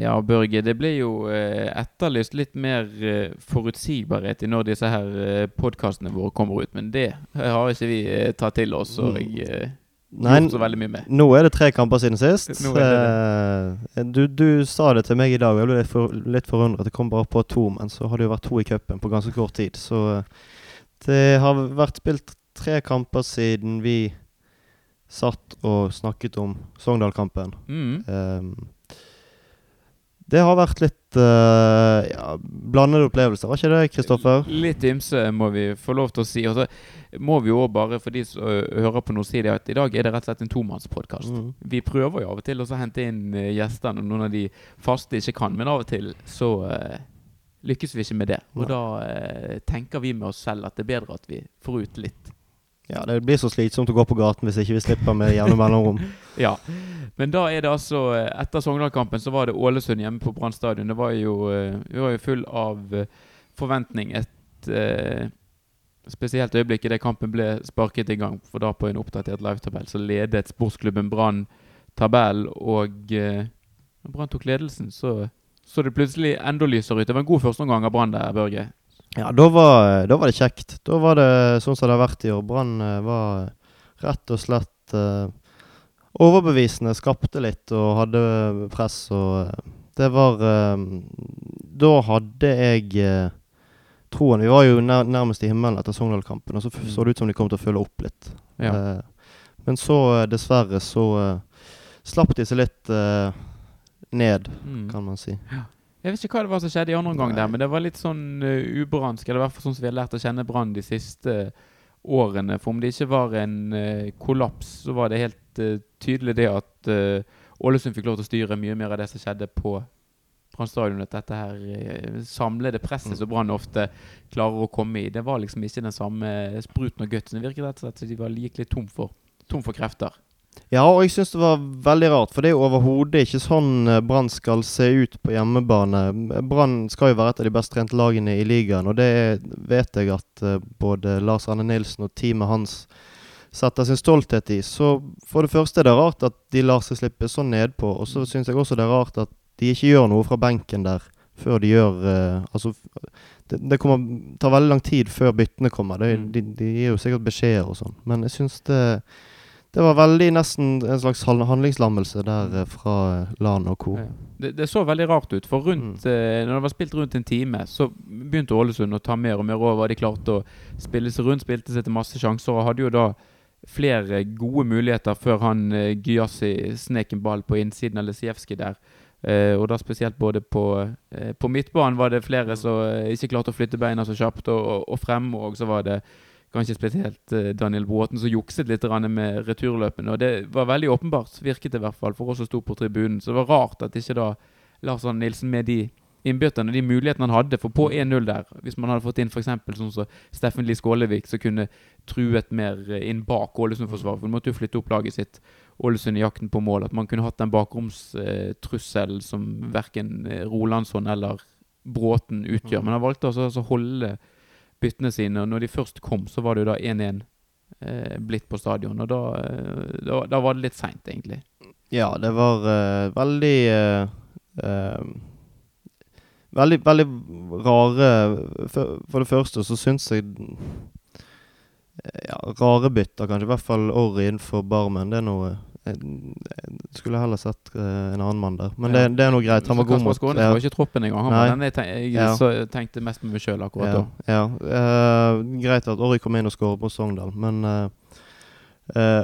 ja, Børge, det blir jo eh, etterlyst litt mer eh, forutsigbarhet i når disse her eh, podkastene våre kommer ut. Men det har ikke vi tatt til oss og jeg... eh, Nei, så veldig mye med. nå er det tre kamper siden sist. Det Eh, du, du sa det til meg i dag, og jeg ble litt, for, litt forundret. Det kom bare på to, men så har det jo vært to i cupen på ganske kort tid. Så det har vært spilt tre kamper siden vi satt og snakket om Sogndal-kampen. Mm. Ehm, det har vært litt uh, ja, blandede opplevelser, var ikke det, Kristoffer? Litt ymse, må vi få lov til å si. Og så må vi jo bare, for de som hører på nå, si det at i dag er det rett og slett en tomannspodkast. Mm. Vi prøver jo av og til å hente inn eh, gjester når noen av de faste ikke kan, men av og til så uh, lykkes vi ikke med det. Og ja. da uh, tenker vi med oss selv at det er bedre at vi får ut litt. Ja, det blir så slitsomt å gå på gaten hvis ikke vi slipper med jevne mellomrom. Ja. Men da er det altså Etter Sogndal-kampen så var det Ålesund hjemme på Brann stadion. Det var jo, eh, vi var jo full av eh, forventning. Et eh, spesielt øyeblikk idet kampen ble sparket i gang. For da på en oppdatert livetabell så ledet sportsklubben Brann tabellen. Og eh, når Brann tok ledelsen, så så det plutselig enda lysere ut. Det var en god førsteomgang av Brann der, Børge. Ja, da var, da var det kjekt. Da var det sånn som det har vært i år. Brann eh, var rett og slett uh, overbevisende. Skapte litt og hadde press og eh, Det var uh, Da hadde jeg uh, troen. Vi var jo nær, nærmest i himmelen etter Sogndal-kampen, og så Mm. så det ut som de kom til å følge opp litt. Ja. Men så, dessverre, så slapp de seg litt ned, Mm. kan man si. Jeg vet ikke hva det var som skjedde i andre omgang der, men det var litt sånn uh, ubransk, eller i hvert fall sånn som vi har lært å kjenne Brann de siste årene. For om det ikke var en uh, kollaps, så var det helt uh, tydelig det at eh, Ålesund fikk lov til å styre mye mer av det som skjedde på Brann stadion. At dette her eh, samlede presset Mm. som Brann ofte klarer å komme i, det var liksom ikke den samme spruten og gutsen. Det virket rett og slett som de var, like litt tom for, tom for krefter. Ja, og jeg syns det var veldig rart, for det er jo overhodet ikke sånn eh, Brann skal se ut på hjemmebane. Brann skal jo være et av de best trente lagene i ligaen, og det vet jeg at eh, både Lars Arne Nilsen og teamet hans setter sin stolthet i. Så for det første er det rart at de lar seg slippe så nedpå, og så syns jeg også det er rart at de ikke gjør noe fra benken der før de gjør uh, Altså, det, det kommer, tar veldig lang tid før byttene kommer. Det, Mm. de, de gir jo sikkert beskjeder og sånn, men jeg syns det det var veldig nesten en slags handlingslammelse der eh, fra eh, LAN og co. Det, det så veldig rart ut, for rundt, eh, når det var spilt rundt en time, så begynte Ålesund å ta mer og mer over. De klarte å spille seg rundt, spilte seg til masse sjanser og hadde jo da flere gode muligheter før han eh, Gyasi snek en ball på innsiden av Lesijevskij der. Eh, og da spesielt både på, eh, på midtbanen var det flere som eh, ikke klarte å flytte beina så kjapt, og, og, og fremme òg så var det kanskje spesielt eh, Daniel Bråten som jukset litt med returløpene. Og det var veldig åpenbart, virket det i hvert fall, for oss som sto på tribunen. Så det var rart at ikke da Lars Arne Nilsen med de innbytterne, de mulighetene han hadde. For på 1-0 der, hvis man hadde fått inn f.eks. sånn som Steffen Lie Skålevik, som kunne truet mer eh, inn bak Ålesund-forsvaret, for de måtte jo flytte opp laget sitt. Ålesund i jakten på mål. At man kunne hatt den bakromstrusselen som verken eh, Rolandsson eller Bråten utgjør. Men han valgte altså altså å holde byttene sine, og når de først kom, så var det jo da 1-1 eh, blitt på stadion. Og da, eh, da, da var det litt seint, egentlig. Ja, det var uh, veldig uh, uh, Veldig, veldig rare For, for det første så syns jeg Ja, rare bytter, kanskje. I hvert fall Orry innenfor Barmen. Det er noe jeg, skulle heller sett eh, en annen mann der. Men Ja. det, det er noe greit. Han var god mot Skånes ja. var ikke troppen engang. Han var den jeg, tenk, jeg Ja. så, tenkte mest med meg sjøl akkurat ja, da. Eh, greit at Orry kom inn og skåret på Sogndal, men uh,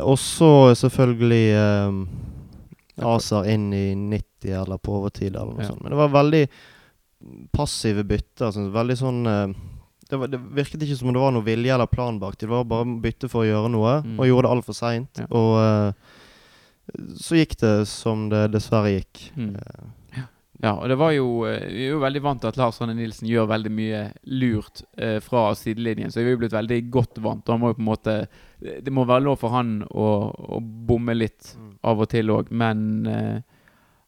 også selvfølgelig uh, Azar inn i 90 eller på overtid eller noe sånt. Men det var veldig passive bytter. Altså, veldig sånn eh, det, var, det virket ikke som om det var noe vilje eller plan bak. Det var bare bytte for å gjøre noe, Mm. og gjorde det altfor seint. Ja. Og eh, så gikk det som det dessverre gikk. Mm. Eh, Ja, og det var jo eh, Vi er jo veldig vant til at Lars Arne Nilsen gjør veldig mye lurt eh, fra sidelinjen, så vi er jo blitt veldig godt vant. Og han må jo på en måte Det må være lov for han å, å bomme litt av og til òg, men eh,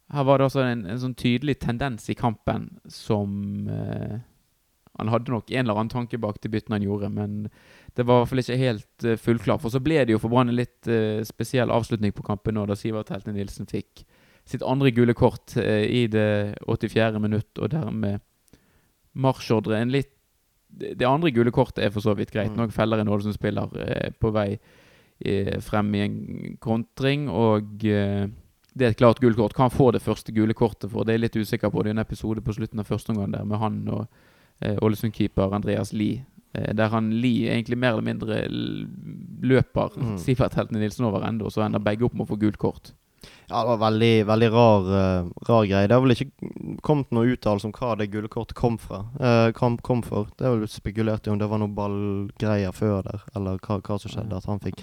her var det altså en, en sånn tydelig tendens i kampen som eh, Han hadde nok en eller annen tanke bak de byttene han gjorde, men det var i hvert fall ikke helt uh, fullklart. For så ble det jo for Brann en litt uh, spesiell avslutning på kampen nå, da Sivert Helte Nilsen fikk sitt andre gule kort uh, i det 84. minutt, og dermed marsjordre en litt det andre gule kortet er for så vidt greit. Mm. Nå feller en Ålesund-spiller på vei frem i en kontring, og det er et klart gult kort. Kan få det første gule kortet for. Det er jeg litt usikker på. Det er en episode på slutten av første omgang der med han og Ålesund-keeper Andreas Lie. Eh, der han Lie egentlig mer eller mindre løper Mm. Sivert Heltene Nilsen over ende, og så ender begge opp med å få gult kort. Ja, det var veldig, veldig rar, uh, rar greie. Det har vel ikke kommet noen uttalelse om hva det gule kortet kom eh, kom, kom for. Det er vel spekulert i om det var noen ballgreier før der, eller hva, hva som skjedde at han fikk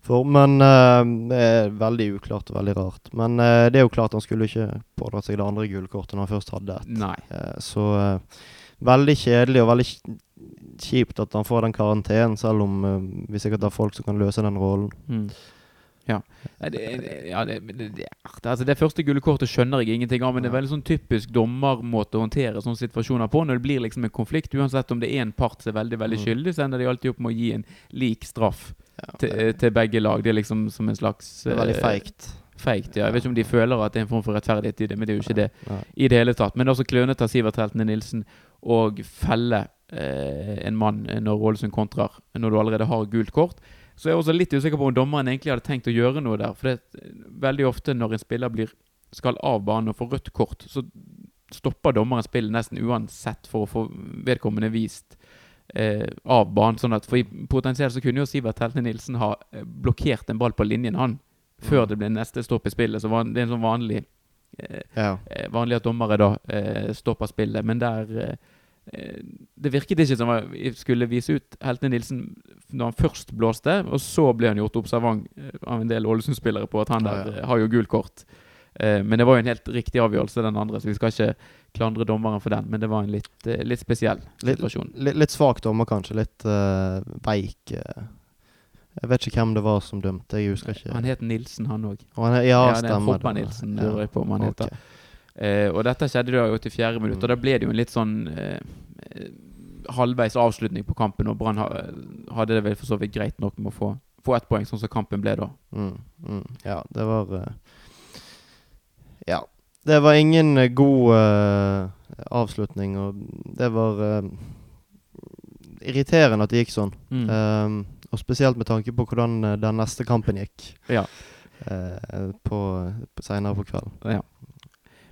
for. Men uh, det er veldig uklart og veldig rart. Men det er jo klart han skulle ikke pådratt seg det andre gule kortet når han først hadde et. Så veldig kjedelig og veldig kj- kjipt at han får den karantenen, selv om uh, vi sikkert har folk som kan løse den rollen. Mm. Ja. Det, ja det, det, det, altså det første gule kortet skjønner jeg ingenting av, men det er veldig sånn typisk dommermåte å håndtere sånne situasjoner på. Når det blir liksom en konflikt, uansett om det er en part som er veldig veldig Mm. skyldig, så ender de alltid opp med å gi en lik straff Ja, til, til begge lag. Det er liksom som en slags veldig eh, feigt. feigt, ja. Jeg vet ikke om de føler at det er en form for rettferdighet i det, men det er jo ikke det i det hele tatt. Men det er også klønete av Sivert Heltene Nilsen å felle eh, en mann når Ålesund kontrer, når du allerede har gult kort. Så jeg er også litt usikker på om dommeren egentlig hadde tenkt å gjøre noe der. For det, veldig ofte når en spiller blir, skal av banen og får rødt kort, så stopper dommeren spillet nesten uansett for å få vedkommende vist eh, av banen. Sånn at for potensielt så kunne jo Sivert Helte Nilsen ha eh, blokkert en ball på linjen, han, før det ble neste stopp i spillet. Så var det er en sånn vanlig eh, Ja. eh, vanlig at dommere da eh, stopper spillet, men der eh, eh, Det virket ikke som jeg skulle vise ut Heltene Nilsen når han først blåste, og så ble han gjort observant eh, av en del Ålesund-spillere på at han der ja. eh, har jo gult kort. Eh, men det var jo en helt riktig avgjørelse, den andre, så vi skal ikke klandre dommeren for den. Men det var en litt, eh, litt spesiell situasjon. litt, litt svak dommer, kanskje. Litt uh, veik. eh. Jeg vet ikke hvem det var som dømte. Jeg husker ikke. Han het Nilsen, han òg. Ja, ja, stemmer. det er. Foppa Nilsen, lurer jeg på om han okay. heter. Eh, og dette skjedde da i 84 minutt, og da ble det jo en litt sånn eh, halvveis avslutning på kampen, og Brann hadde det vel for så vidt greit nok med å få, få ett poeng, sånn som kampen ble da. Mm, mm. Ja, det var uh, Ja. Det var ingen uh, god uh, avslutning, og det var irriterende at det gikk sånn. Mm. Og spesielt med tanke på hvordan den neste kampen gikk. Ja. på, på Seinere på kvelden. Ja.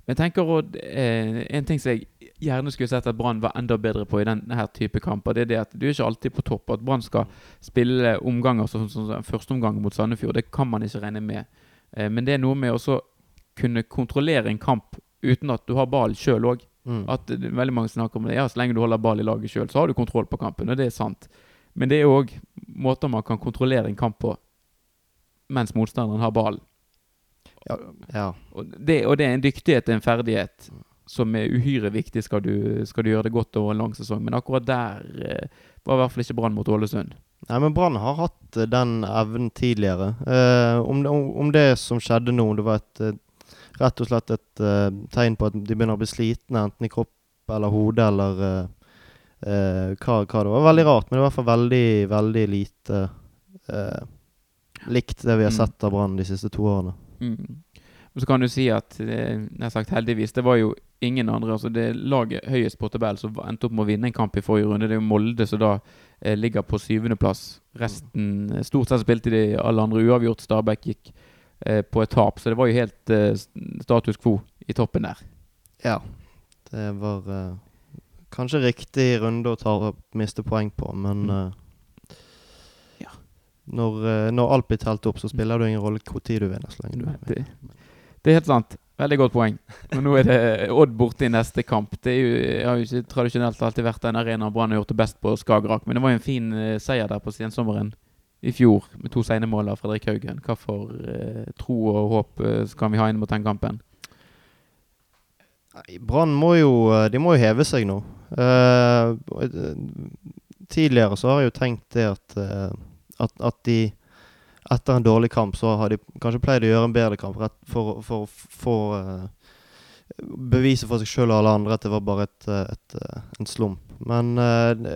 Men jeg tenker også, eh, En ting som jeg gjerne skulle sett at Brann var enda bedre på i denne type kamper, det er det at du er ikke alltid på topp. At Brann skal spille omganger som sånn, som første omgang mot Sandefjord, det kan man ikke regne med. Eh, men det er noe med å kunne kontrollere en kamp uten at du har ball sjøl òg. Mm. At veldig mange snakker om det. Ja, så lenge du holder ball i laget sjøl, så har du kontroll på kampen. Og det er sant. Men det er òg måter man kan kontrollere en kamp på mens motstanderen har ballen. Ja. Og det, og det er en dyktighet, en ferdighet, som er uhyre viktig skal du, skal du gjøre det godt over en lang sesong. Men akkurat der eh, var i hvert fall ikke Brann mot Ålesund. Nei, men Brann har hatt eh, den evnen tidligere. Eh, om, det, om, om det som skjedde nå, det var et, eh, rett og slett et uh, tegn på at de begynner å bli slitne, enten i kropp eller hode eller uh, uh, hva, hva det var. Veldig rart, men det var i hvert fall veldig, veldig lite eh, likt det vi har Mm. sett av Brann de siste to årene. Mm. Så kan du si at eh, nær sagt heldigvis, det var jo ingen andre altså Det laget høyest på tabellen som endte opp med å vinne en kamp i forrige runde, det er jo Molde som da eh, ligger på syvendeplass. Resten eh, Stort sett spilte de alle andre uavgjort. Stabæk gikk eh, på et tap, så det var jo helt eh, status quo i toppen der. Ja. Det var eh, kanskje riktig runde å ta, miste poeng på, men Mm. Eh, når, eh, når alt blir telt opp, så spiller det ingen rolle hvor tid du vinner. så lenge du vinner. det, det er helt sant. Veldig godt poeng. Men nå er det Odd borte i neste kamp. Det jo, har jo ikke tradisjonelt alltid vært den arenaen Brann har gjort det best på Skagerrak, men det var jo en fin eh, seier der på sensommeren i fjor, med to sene mål av Fredrik Haugen. Hva for eh, tro og håp eh, skal vi ha inn mot den kampen? Brann må jo eh, De må jo heve seg nå. Eh, eh, tidligere så har jeg jo tenkt det at, eh, at, at de etter en dårlig kamp så har de kanskje pleid å gjøre en bedre kamp for, for å få Beviset bevise for seg sjøl og alle andre at det var bare et, eh, et, eh, en slump. Men eh,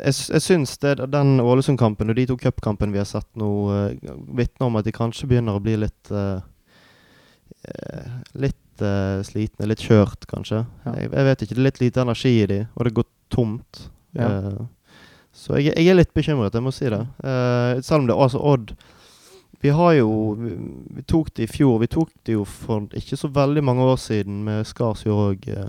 jeg, jeg syns det, den Ålesund-kampen og de to cupkampene vi har sett nå, uh, vitner om at de kanskje begynner å bli litt eh, eh, Litt uh, slitne, litt kjørt, kanskje. Ja. Jeg, jeg vet ikke. Det er litt lite energi i de, og det går tomt. Ja. Eh, så jeg, jeg er litt bekymret, jeg må si det. Eh, selv om det altså Odd Vi har jo vi, vi tok det i fjor. Vi tok det jo for ikke så veldig mange år siden med Skarsjord òg. Ja,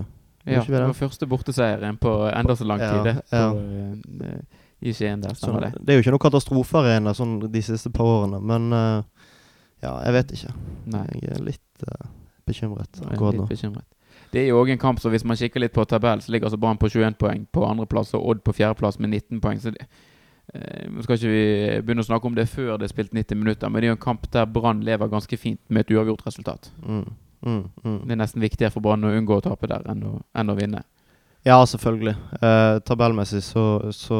ikke vi det det? var første borteseieren på enda så lang Ja, tid, det. ja. På, eh, I Skien der, Så stemmer det. det er jo ikke noe katastrofearena sånn de siste par årene, men eh, ja, jeg vet ikke. Nei. Jeg er litt eh, bekymret akkurat nå. litt bekymret. Det er jo òg en kamp, så hvis man kikker litt på tabellen, så ligger altså Brann på 21 poeng på andreplass og Odd på fjerdeplass med 19 poeng. Så det, eh, skal ikke vi begynne å snakke om det før det er spilt 90 minutter, men det er jo en kamp der Brann lever ganske fint med et uavgjort resultat. Mm, mm, mm. Det er nesten viktigere for Brann å unngå å tape der enn å, enn å vinne. Ja, selvfølgelig. Eh, tabellmessig så, så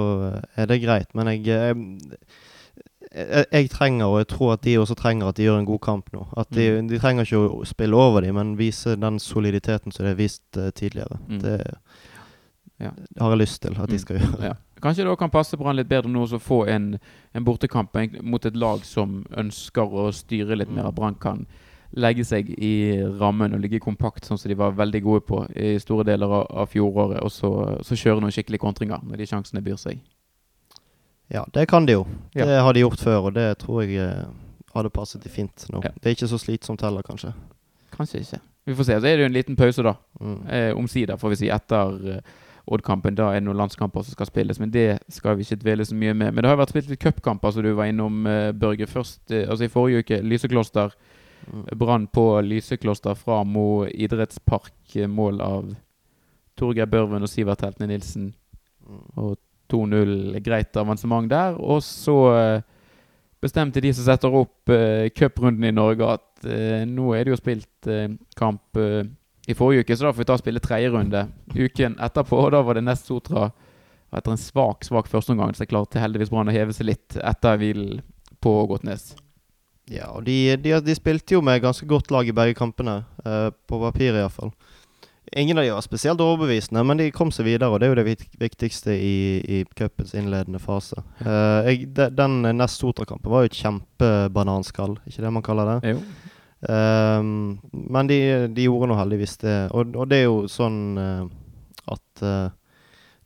er det greit, men jeg, eh, jeg Jeg trenger, og jeg tror at de også trenger, at de gjør en god kamp nå. At de, Mm. de trenger ikke å spille over dem, men vise den soliditeten som de har vist uh, tidligere. Mm. Det, Ja. det har jeg lyst til at de Mm. skal gjøre. Ja. Kanskje det kan passe Brann litt bedre nå å få en, en bortekamp mot et lag som ønsker å styre litt mer. Brann kan legge seg i rammen og ligge kompakt, sånn som de var veldig gode på i store deler av, av fjoråret. Og så, så kjøre noen skikkelige kontringer når de sjansene byr seg. Ja, det kan de jo. Ja. Det har de gjort før, og det tror jeg eh, hadde passet de fint nå. Ja. Det er ikke så slitsomt heller, kanskje. Kanskje ikke. Vi får se. Så er det jo en liten pause, da. Mm. Eh, Omsider, får vi si, etter eh, Odd-kampen. Da er det noen landskamper som skal spilles, men det skal vi ikke dvele så mye med. Men det har jo vært spilt litt cupkamper, som du var innom, eh, Børge. Først, eh, altså I forrige uke, Lysekloster. Mm. Brann på Lysekloster fra Mo idrettspark. Mål av Torgeir Børven og Sivert Heltne Nilsen. Mm. Og 2-0. Greit avansement der. Og så eh, bestemte de som setter opp uh, cuprunden i Norge, at uh, nå er det jo spilt uh, kamp uh, i forrige uke, så da får vi ta og spille tredje runde uken etterpå. Og da var det Nest Sotra etter en svak svak førsteomgang, så klarte heldigvis Brann å heve seg litt etter hvilen på Gåtnes. Ja, og de, de, de spilte jo med ganske godt lag i begge kampene, på papir iallfall. Ingen av de var spesielt overbevisende, men de kom seg videre, og det er jo det viktigste i, i cupens innledende fase. Uh, jeg, de, den nest Sotra-kampen var jo et kjempebananskall, ikke det man kaller det? Jo. Ehm, men de, de gjorde nå heldigvis det. Og, og det er jo sånn uh, at uh,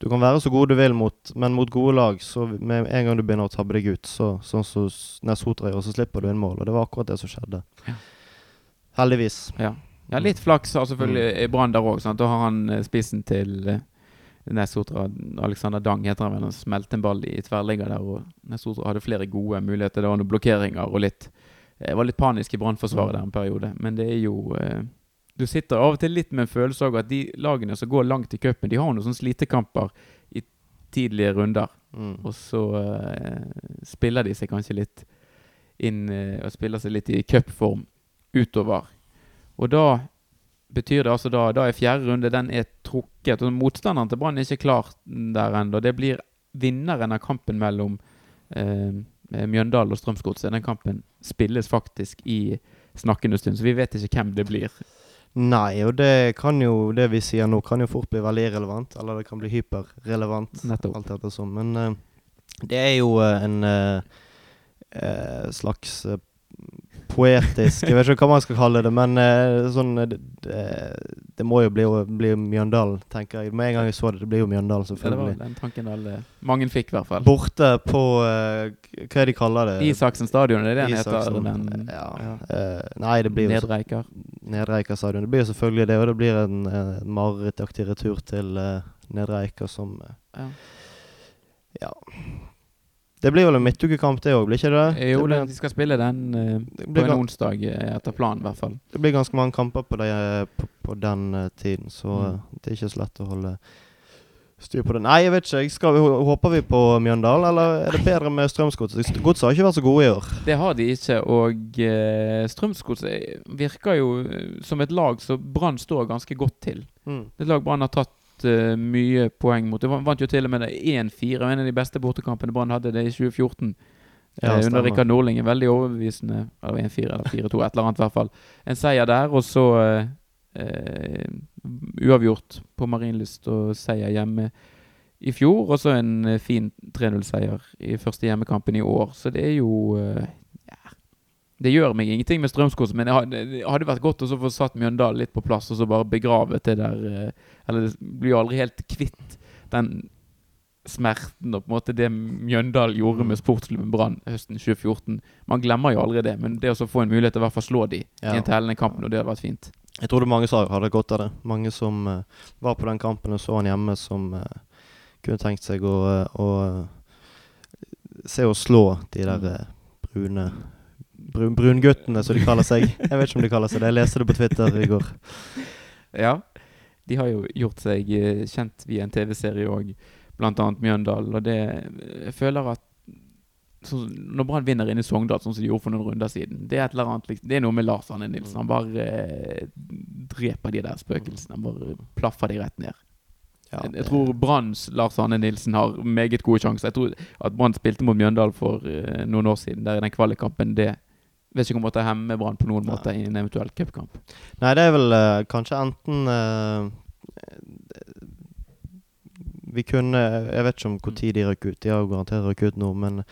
du kan være så god du vil, mot, men mot gode lag, så med en gang du begynner å tabbe deg ut, så, sånn som s- Nesotra gjør, så slipper du inn mål. Og det var akkurat det som skjedde. Ja. Heldigvis. Ja. Ja, litt flaks har selvfølgelig i Brann der òg. Da har han eh, spissen til eh, Nesotra, Alexander Dang heter han vel, han smelte en ball i tverrligger der. og Nesotra hadde flere gode muligheter. Det var noen blokkeringer og litt Det var litt panisk i Brannforsvaret Mm. der en periode. Men det er jo eh, Du sitter av og til litt med en følelse av at de lagene som går langt i cupen, de har noen sånne slitekamper i tidlige runder. Mm. Og så uh, spiller de seg kanskje litt inn uh, Og spiller seg litt i cupform utover. Og da betyr det altså da Da er fjerde runde den er trukket. Og motstanderen til Brann er ikke klar der ennå. Det blir vinneren av kampen mellom eh, Mjøndalen og Strømsgodset. Den kampen spilles faktisk i snakkende stund, så vi vet ikke hvem det blir. Nei, og det kan jo Det vi sier nå, kan jo fort bli veldig irrelevant. Eller det kan bli hyperrelevant. Nettopp. Alt ettersom. Men uh, det er jo uh, en uh, slags poetisk Jeg vet ikke hva man skal kalle det, men uh, sånn eh, det, det, det må jo bli, bli Mjøndalen, tenker jeg. Med en gang jeg så det, det blir jo Mjøndalen, Ja, det var selvfølgelig. den tanken alle Mange fikk, i hvert fall. Borte på uh, Hva er det de kaller det? Isaksen stadion, det er det den heter? Isaksen. Den, ja. eh, nei, det blir jo Nedre Nedreiker stadion. Det blir jo selvfølgelig det, og det blir en uh, marerittaktig retur til uh, Nedre som eh, Ja. Ja. Det blir vel en midtukekamp, det òg, blir ikke det? Jo, det, blir, de skal spille den uh, på en onsdag eh, etter planen, i hvert fall. det blir ganske mange kamper på, det, på, på den uh, tiden, så Mm. eh, det er ikke så lett å holde styr på det. Nei, jeg vet ikke. jeg Skal håper vi på Mjøndalen, eller er det bedre med Strømsgodset? Godset har ikke vært så gode i år. Det har de ikke, og uh, Strømsgodset virker jo eh, som et lag som Brann står ganske godt til. Mm. Det et lag Brann har tatt eh, mye poeng mot. De vant- jo til og med 1-4, en av de beste bortekampene Brann hadde det i 2014. Ja, eh, under Rikard Norling. En veldig overbevisende Eller 1-4 eller 4-2, et eller annet i hvert fall. En seier der, og så uh, uh, uavgjort på Marienlyst og seier hjemme i fjor, og så en fin 3-0-seier i første hjemmekampen i år. Så det er jo Det gjør meg ingenting med Strømskog, men det hadde, vært godt å få satt Mjøndalen litt på plass, og så bare begravet det der eh, Eller blir jo aldri helt kvitt den smerten og på en måte det Mjøndal gjorde med sportsklubben Brann høsten 2014. Man glemmer jo aldri det, men det å få en mulighet til å i hvert fall slå de Ja. i en tellende kamp og det hadde vært fint. Jeg tror det mange som hadde godt av det. Mange som uh, var på den kampen og så han hjemme, som uh, kunne tenkt seg å, uh, å eh, se oss slå de der eh, brune brun, Brunguttene, som de kaller seg. Jeg vet ikke om de kaller seg det. Jeg leste det på Twitter i går. Ja, de har jo gjort seg eh, kjent via en TV-serie òg, bl.a. Mjøndalen. Og det Jeg føler at sånn, Når Brann vinner inne i Sogndal, sånn som de gjorde for noen runder siden Det er annet Det er noe med Lars Arne Nilsen. Han bare eh, dreper de der spøkelsene. Han bare plaffer de rett ned. Ja, det- jeg tror Branns Lars Arne Nilsen har meget gode sjanser. Jeg tror at Brann spilte mot Mjøndalen for eh, noen år siden, der i den kvalikkampen. Det vet kommer til måtte hemme Brann på noen måte i en eventuell cupkamp. Nei, det er vel uh, kanskje enten eh, Vi kunne Jeg vet ikke om hvor tid de røk ut. De har jo garantert røk ut nå, men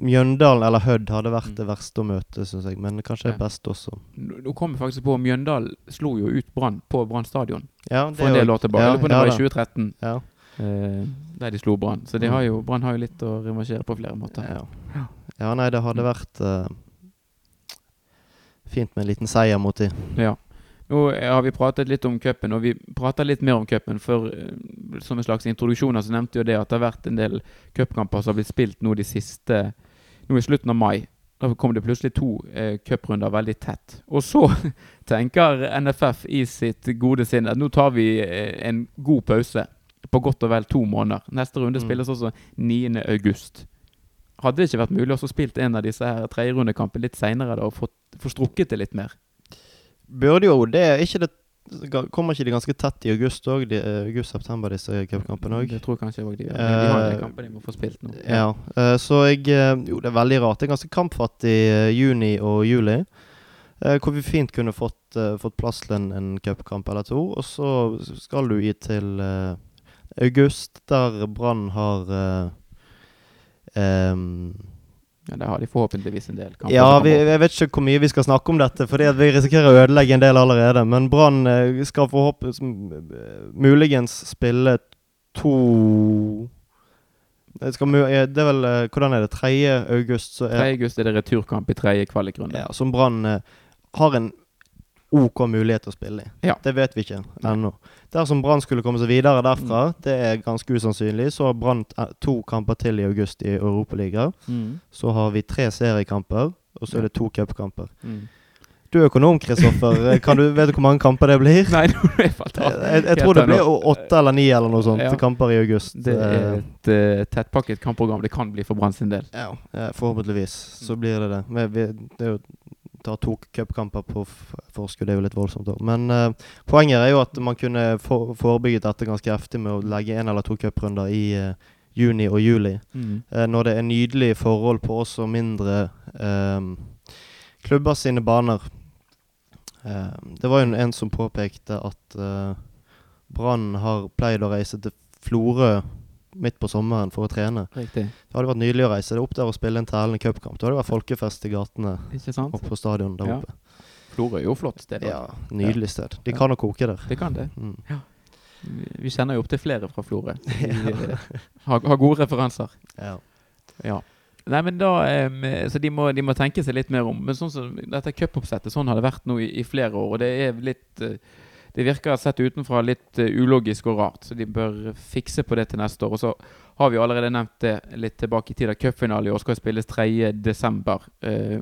Mjøndalen eller Hødd hadde vært Mm. det verste å møte, syns jeg. Men kanskje Ja. det beste også. Nå kom jeg faktisk på Mjøndalen slo jo ut Brann på Brann stadion Ja, det for en del år tilbake. Ja, Eller på det var i 2013, Ja. eh, der de slo Brann. Så de Mm. har jo, Brann har jo litt å revansjere på flere måter. Ja. ja, nei, det hadde vært eh, fint med en liten seier mot de. Ja. Nå eh, har vi pratet litt om cupen, og vi prater litt mer om cupen. For eh, som en slags introduksjoner så nevnte jo det at det har vært en del cupkamper som har blitt spilt nå de siste Nå i slutten av mai. Da kom det plutselig to eh, cuprunder veldig tett. Og så tenker NFF i sitt gode sinn at nå tar vi eh, en god pause på godt og vel to måneder. Neste runde Mm. spilles også 9. Hadde det ikke vært mulig å spille en av disse her tredjerundekampene litt seinere og fått få strukket det litt mer? Burde jo det ikke det Kommer ikke de ganske tett i august òg? August-september, disse cupkampene òg? Det tror jeg kanskje òg de gjør. De har Eh, den kampen de må få spilt nå. Ja, eh, så jeg eh, Jo, det er veldig rart. Det er ganske kampfattig eh, juni og juli. eh, hvor vi fint kunne fått, eh, fått plass til en, en cupkamp eller to. Og så skal du i til eh, august, der Brann har eh, em, Ja, Det har de forhåpentligvis en del kamper. ja, vi, jeg vet ikke hvor mye vi skal snakke om dette, fordi vi risikerer å ødelegge en del allerede. Men Brann eh, skal forhåpentligvis muligens spille to det, skal, eh, det er vel eh, Hvordan er det? 3. august, så 3. er august er det returkamp i tredje kvalikrunde. ja, Som Brann eh, har en OK mulighet til å spille i. Ja. Det vet vi ikke ennå. Dersom Brann skulle komme seg videre derfra, Mm. det er ganske usannsynlig, så har Brann eh, to kamper til i august i Europaligaen. Mm. Så har vi tre seriekamper, og så er det to cupkamper. Mm. Du er økonom, Kristoffer. Kan du, vet du hvor mange kamper det blir? Nei, nå er jeg falt av. jeg, jeg tror det blir åtte eller ni eller noe sånt Ja. kamper i august. Det er Eh, et uh, tettpakket kampprogram. Det kan bli for Brann sin del. ja, eh, forhåpentligvis så blir det det. Men vi, det er jo ta to cupkamper på forskudd er jo litt voldsomt. da. Men eh, poenget er jo at man kunne for, forebygget dette ganske heftig med å legge en eller to cuprunder i eh, juni og juli. Mm. Eh, når det er nydelige forhold på også mindre eh, klubber sine baner. Eh, det var jo en, en som påpekte at eh, Brann har pleid å reise til Florø midt på sommeren for å trene. Riktig. Det hadde vært nydelig å reise det opp der og spille en tellende cupkamp. Da hadde det vært folkefest i gatene oppe på stadion der Ja. oppe. Florø er jo flott sted. Ja, Nydelig sted. De kan jo koke der. De kan det. Mm. Vi- Vi kjenner jo opp til flere fra Florø. Eh, har, har gode referanser. Ja. Ja. Nei, men da um, Så de må, de må tenke seg litt mer om. Men sånn som dette cupoppsettet, sånn har det vært nå i, i flere år. Og det er litt eh, Det virker sett utenfra litt eh, ulogisk og rart, så de bør fikse på det til neste år. Og så har vi allerede nevnt det litt tilbake i tid. at Cupfinale i år skal spilles 3.12. Uh,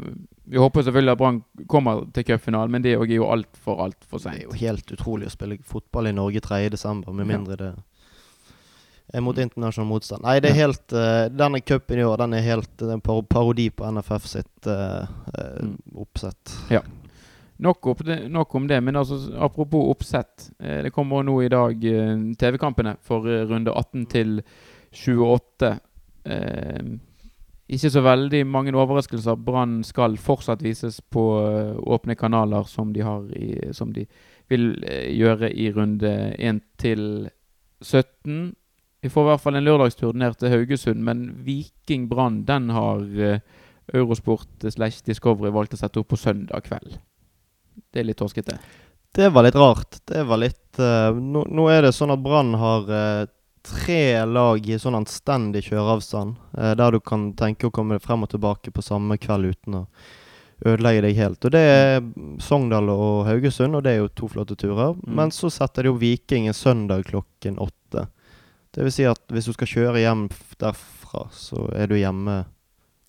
vi håper selvfølgelig at Brann kommer til cupfinalen, men det er jo altfor, altfor Det er jo helt utrolig å spille fotball i Norge 3.12., med Ja. mindre det er mot internasjonal motstand. Nei, det er helt uh, Denne cupen i år den er helt en parodi på NFF sitt uh, eh, Mm. Nok, opp nok om det, men altså, apropos oppsett. Eh, det kommer nå i dag eh, TV-kampene for eh, runde 18 til 28. Eh, ikke så veldig mange overraskelser. Brann skal fortsatt vises på åpne kanaler, som de, i, som de vil gjøre i runde 1 til 17. Vi får i hvert fall en lørdagstur ned til Haugesund, men Viking Brann den har Eurosport slash Discovery valgt å sette opp på søndag kveld. Det er litt torskete. Det var litt rart. Det var litt uh, nå, nå er det sånn at Brann har uh, tre lag i sånn anstendig kjøreavstand, uh, der du kan tenke å komme frem og tilbake på samme kveld uten å ødelegge deg helt. Og Det er Sogndal og Haugesund, og det er jo to flotte turer. Mm. Men så setter de jo Viking en søndag klokken åtte. Det vil si at hvis du skal kjøre hjem derfra, så er du hjemme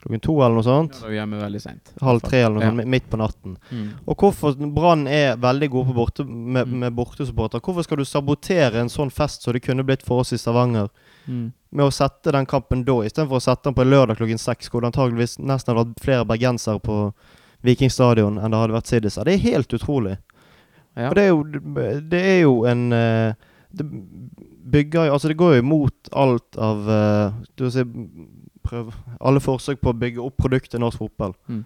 klokken to eller noe sånt. Ja, da er vi hjemme veldig sent. Halv tre eller noe Ja. sånt, midt på natten. Mm. Og hvorfor Brann er veldig gode på borte, med, Mm. med bortesupporter. Hvorfor skal du sabotere en sånn fest som det kunne blitt for oss i Stavanger, Mm. med å sette den kampen da, istedenfor å sette den på lørdag klokken seks, hvor det antageligvis nesten hadde vært flere bergensere på Viking stadion enn det hadde vært siddiser? Det er helt utrolig. Ja. Og det er jo, det er jo en eh, Det bygger jo Altså, det går jo imot alt av uh, Du vil si prøv, Alle forsøk på å bygge opp produktet norsk fotball. Mm.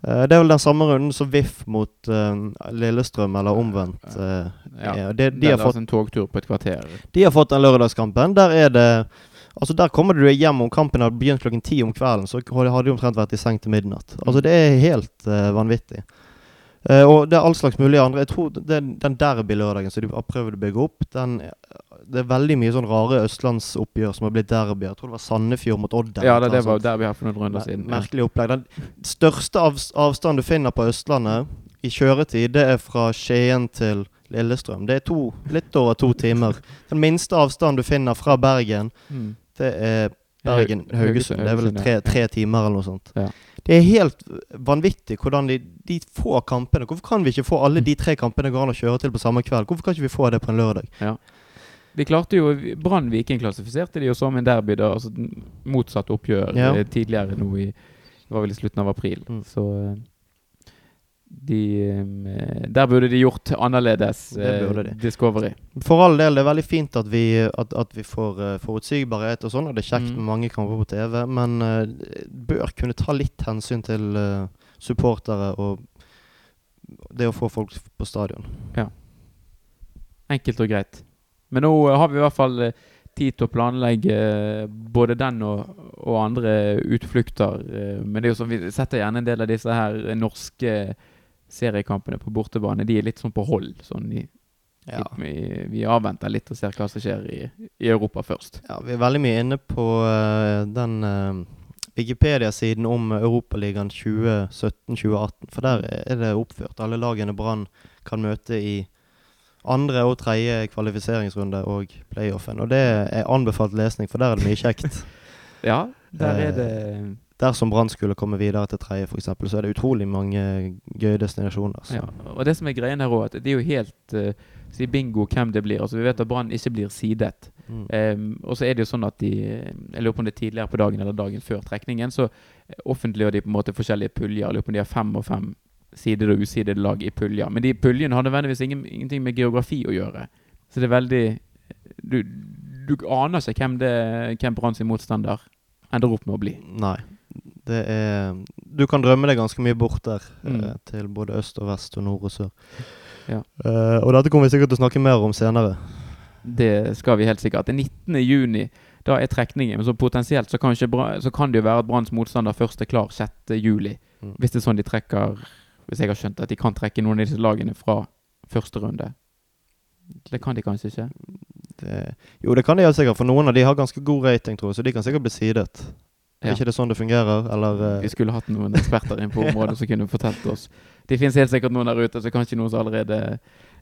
Uh, det er vel den samme runden som VIF mot uh, Lillestrøm, eller omvendt. Uh, Ja. er. det, de, har er fått, en togtur på et kvarter. de har fått den lørdagskampen. Der er det Altså Der kommer du hjem om kampen hadde begynt klokken ti om kvelden. Så hadde de omtrent vært i seng til midnatt. Altså Det er helt eh, vanvittig. Eh, og det er all slags mulig andre. Jeg tror det, Den derby-lørdagen som de har prøvd å bygge opp, den, det er veldig mye sånn rare østlandsoppgjør som har blitt derby. Jeg tror det var Sandefjord mot Odd. Ja, det, det var derby her har for noen runder siden. Merkelig opplegg. Den største av, avstanden du finner på Østlandet i kjøretid, det er fra Skien til Lillestrøm. Det er to, litt over to timer. Den minste avstanden du finner fra Bergen, Mm. det er Bergen Haug- Haugesund. Det er vel tre, tre timer eller noe sånt. Ja. Det er helt vanvittig hvordan de, de få kampene Hvorfor kan vi ikke få alle de tre kampene det går an å kjøre til på samme kveld? Hvorfor kan ikke vi få det på en lørdag? Vi klarte jo Brann Viking klassifiserte de jo som en derby, da. Altså motsatt oppgjør Ja. eh, tidligere nå i Det var vel i slutten av april. Mm. Så eh, de eh, Der burde de gjort annerledes, eh. Discovery. For all del, det er veldig fint at vi, at, at vi får eh, forutsigbarhet og sånn, og det er kjekt Mm. med mange kamper på TV, men uh, bør kunne ta litt hensyn til uh, supportere og det å få folk på stadion. Enkelt og greit. Men nå har vi i hvert fall tid til å planlegge både den og, og andre utflukter. Men det er jo sånn, vi setter gjerne en del av disse her norske seriekampene på bortebane. De er litt sånn på hold. Sånn i, Ja. vi, vi avventer litt og ser hva som skjer i, i Europa først. ja, vi er veldig mye inne på uh, den uh, Wikipedia-siden om Europaligaen 2017-2018, for der er det oppført alle lagene Brann kan møte i andre og tredje kvalifiseringsrunde og playoffen. Og det er anbefalt lesning, for der er det mye kjekt. Ja, der er det Dersom Brann skulle komme videre til tredje, f.eks., så er det utrolig mange gøye destinasjoner. Så. ja. Og det som er greien her òg, at det er jo helt uh, Si bingo hvem det blir. Altså Vi vet at Brann ikke blir sidet. Mm. Um, og så er det jo sånn at de Jeg lurer på om det er tidligere på dagen eller dagen før trekningen, så offentliggjør de på en måte forskjellige puljer. Jeg lurer på om de har fem og fem sidede og usidede lag i puljer. Men de puljene har nødvendigvis ingen, ingenting med geografi å gjøre. Så det er veldig Du, du aner ikke hvem, det, hvem Brann sin motstander ender opp med å bli. Nei. Det er Du kan drømme deg ganske mye bort der. Mm. eh, til både øst og vest og nord og sør. Ja. Eh, og dette kommer vi sikkert til å snakke mer om senere. Det skal vi helt sikkert. Den 19. juni da er trekningen. Men så potensielt så kan, så kan det jo være at Branns motstander først er klar 6. juli. Mm. Hvis det er sånn de trekker Hvis jeg har skjønt at de kan trekke noen av disse lagene fra første runde. Det kan de kanskje ikke? Det, jo, det kan de helt sikkert, for noen av de har ganske god rating, tror jeg, så de kan sikkert bli sidet. Er ikke det sånn det fungerer? Eller eh, Vi skulle hatt noen eksperter inn på området som kunne fortalt oss. Det finnes helt sikkert noen der ute, så kanskje noen som allerede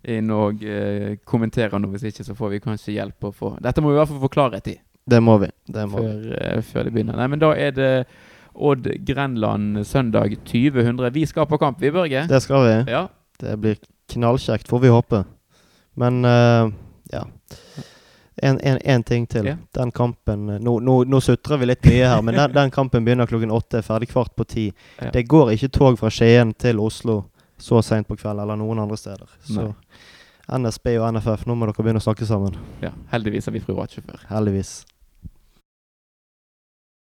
inn og eh, kommenterer noe. Hvis ikke, så får vi kanskje hjelp å få Dette må vi i hvert fall få klarhet i Det må vi. Det må vi. før, eh, før det begynner. Nei, men da er det Odd Grenland søndag 2000. Vi skal på kamp, vi, Børge. Det skal vi. Ja. Det blir knallkjekt, får vi håpe. Men uh, ja. En, en, en ting til. Ja. Den kampen eh, Nå, nå, nå sutrer vi litt mye her, men den, den kampen begynner klokken åtte, er ferdig kvart på ti. Ja. Det går ikke tog fra Skien til Oslo så seint på kveld, eller noen andre steder. Så NSB og NFF, nå må dere begynne å snakke sammen. ja. Heldigvis har vi fri rattsjåfør. Heldigvis.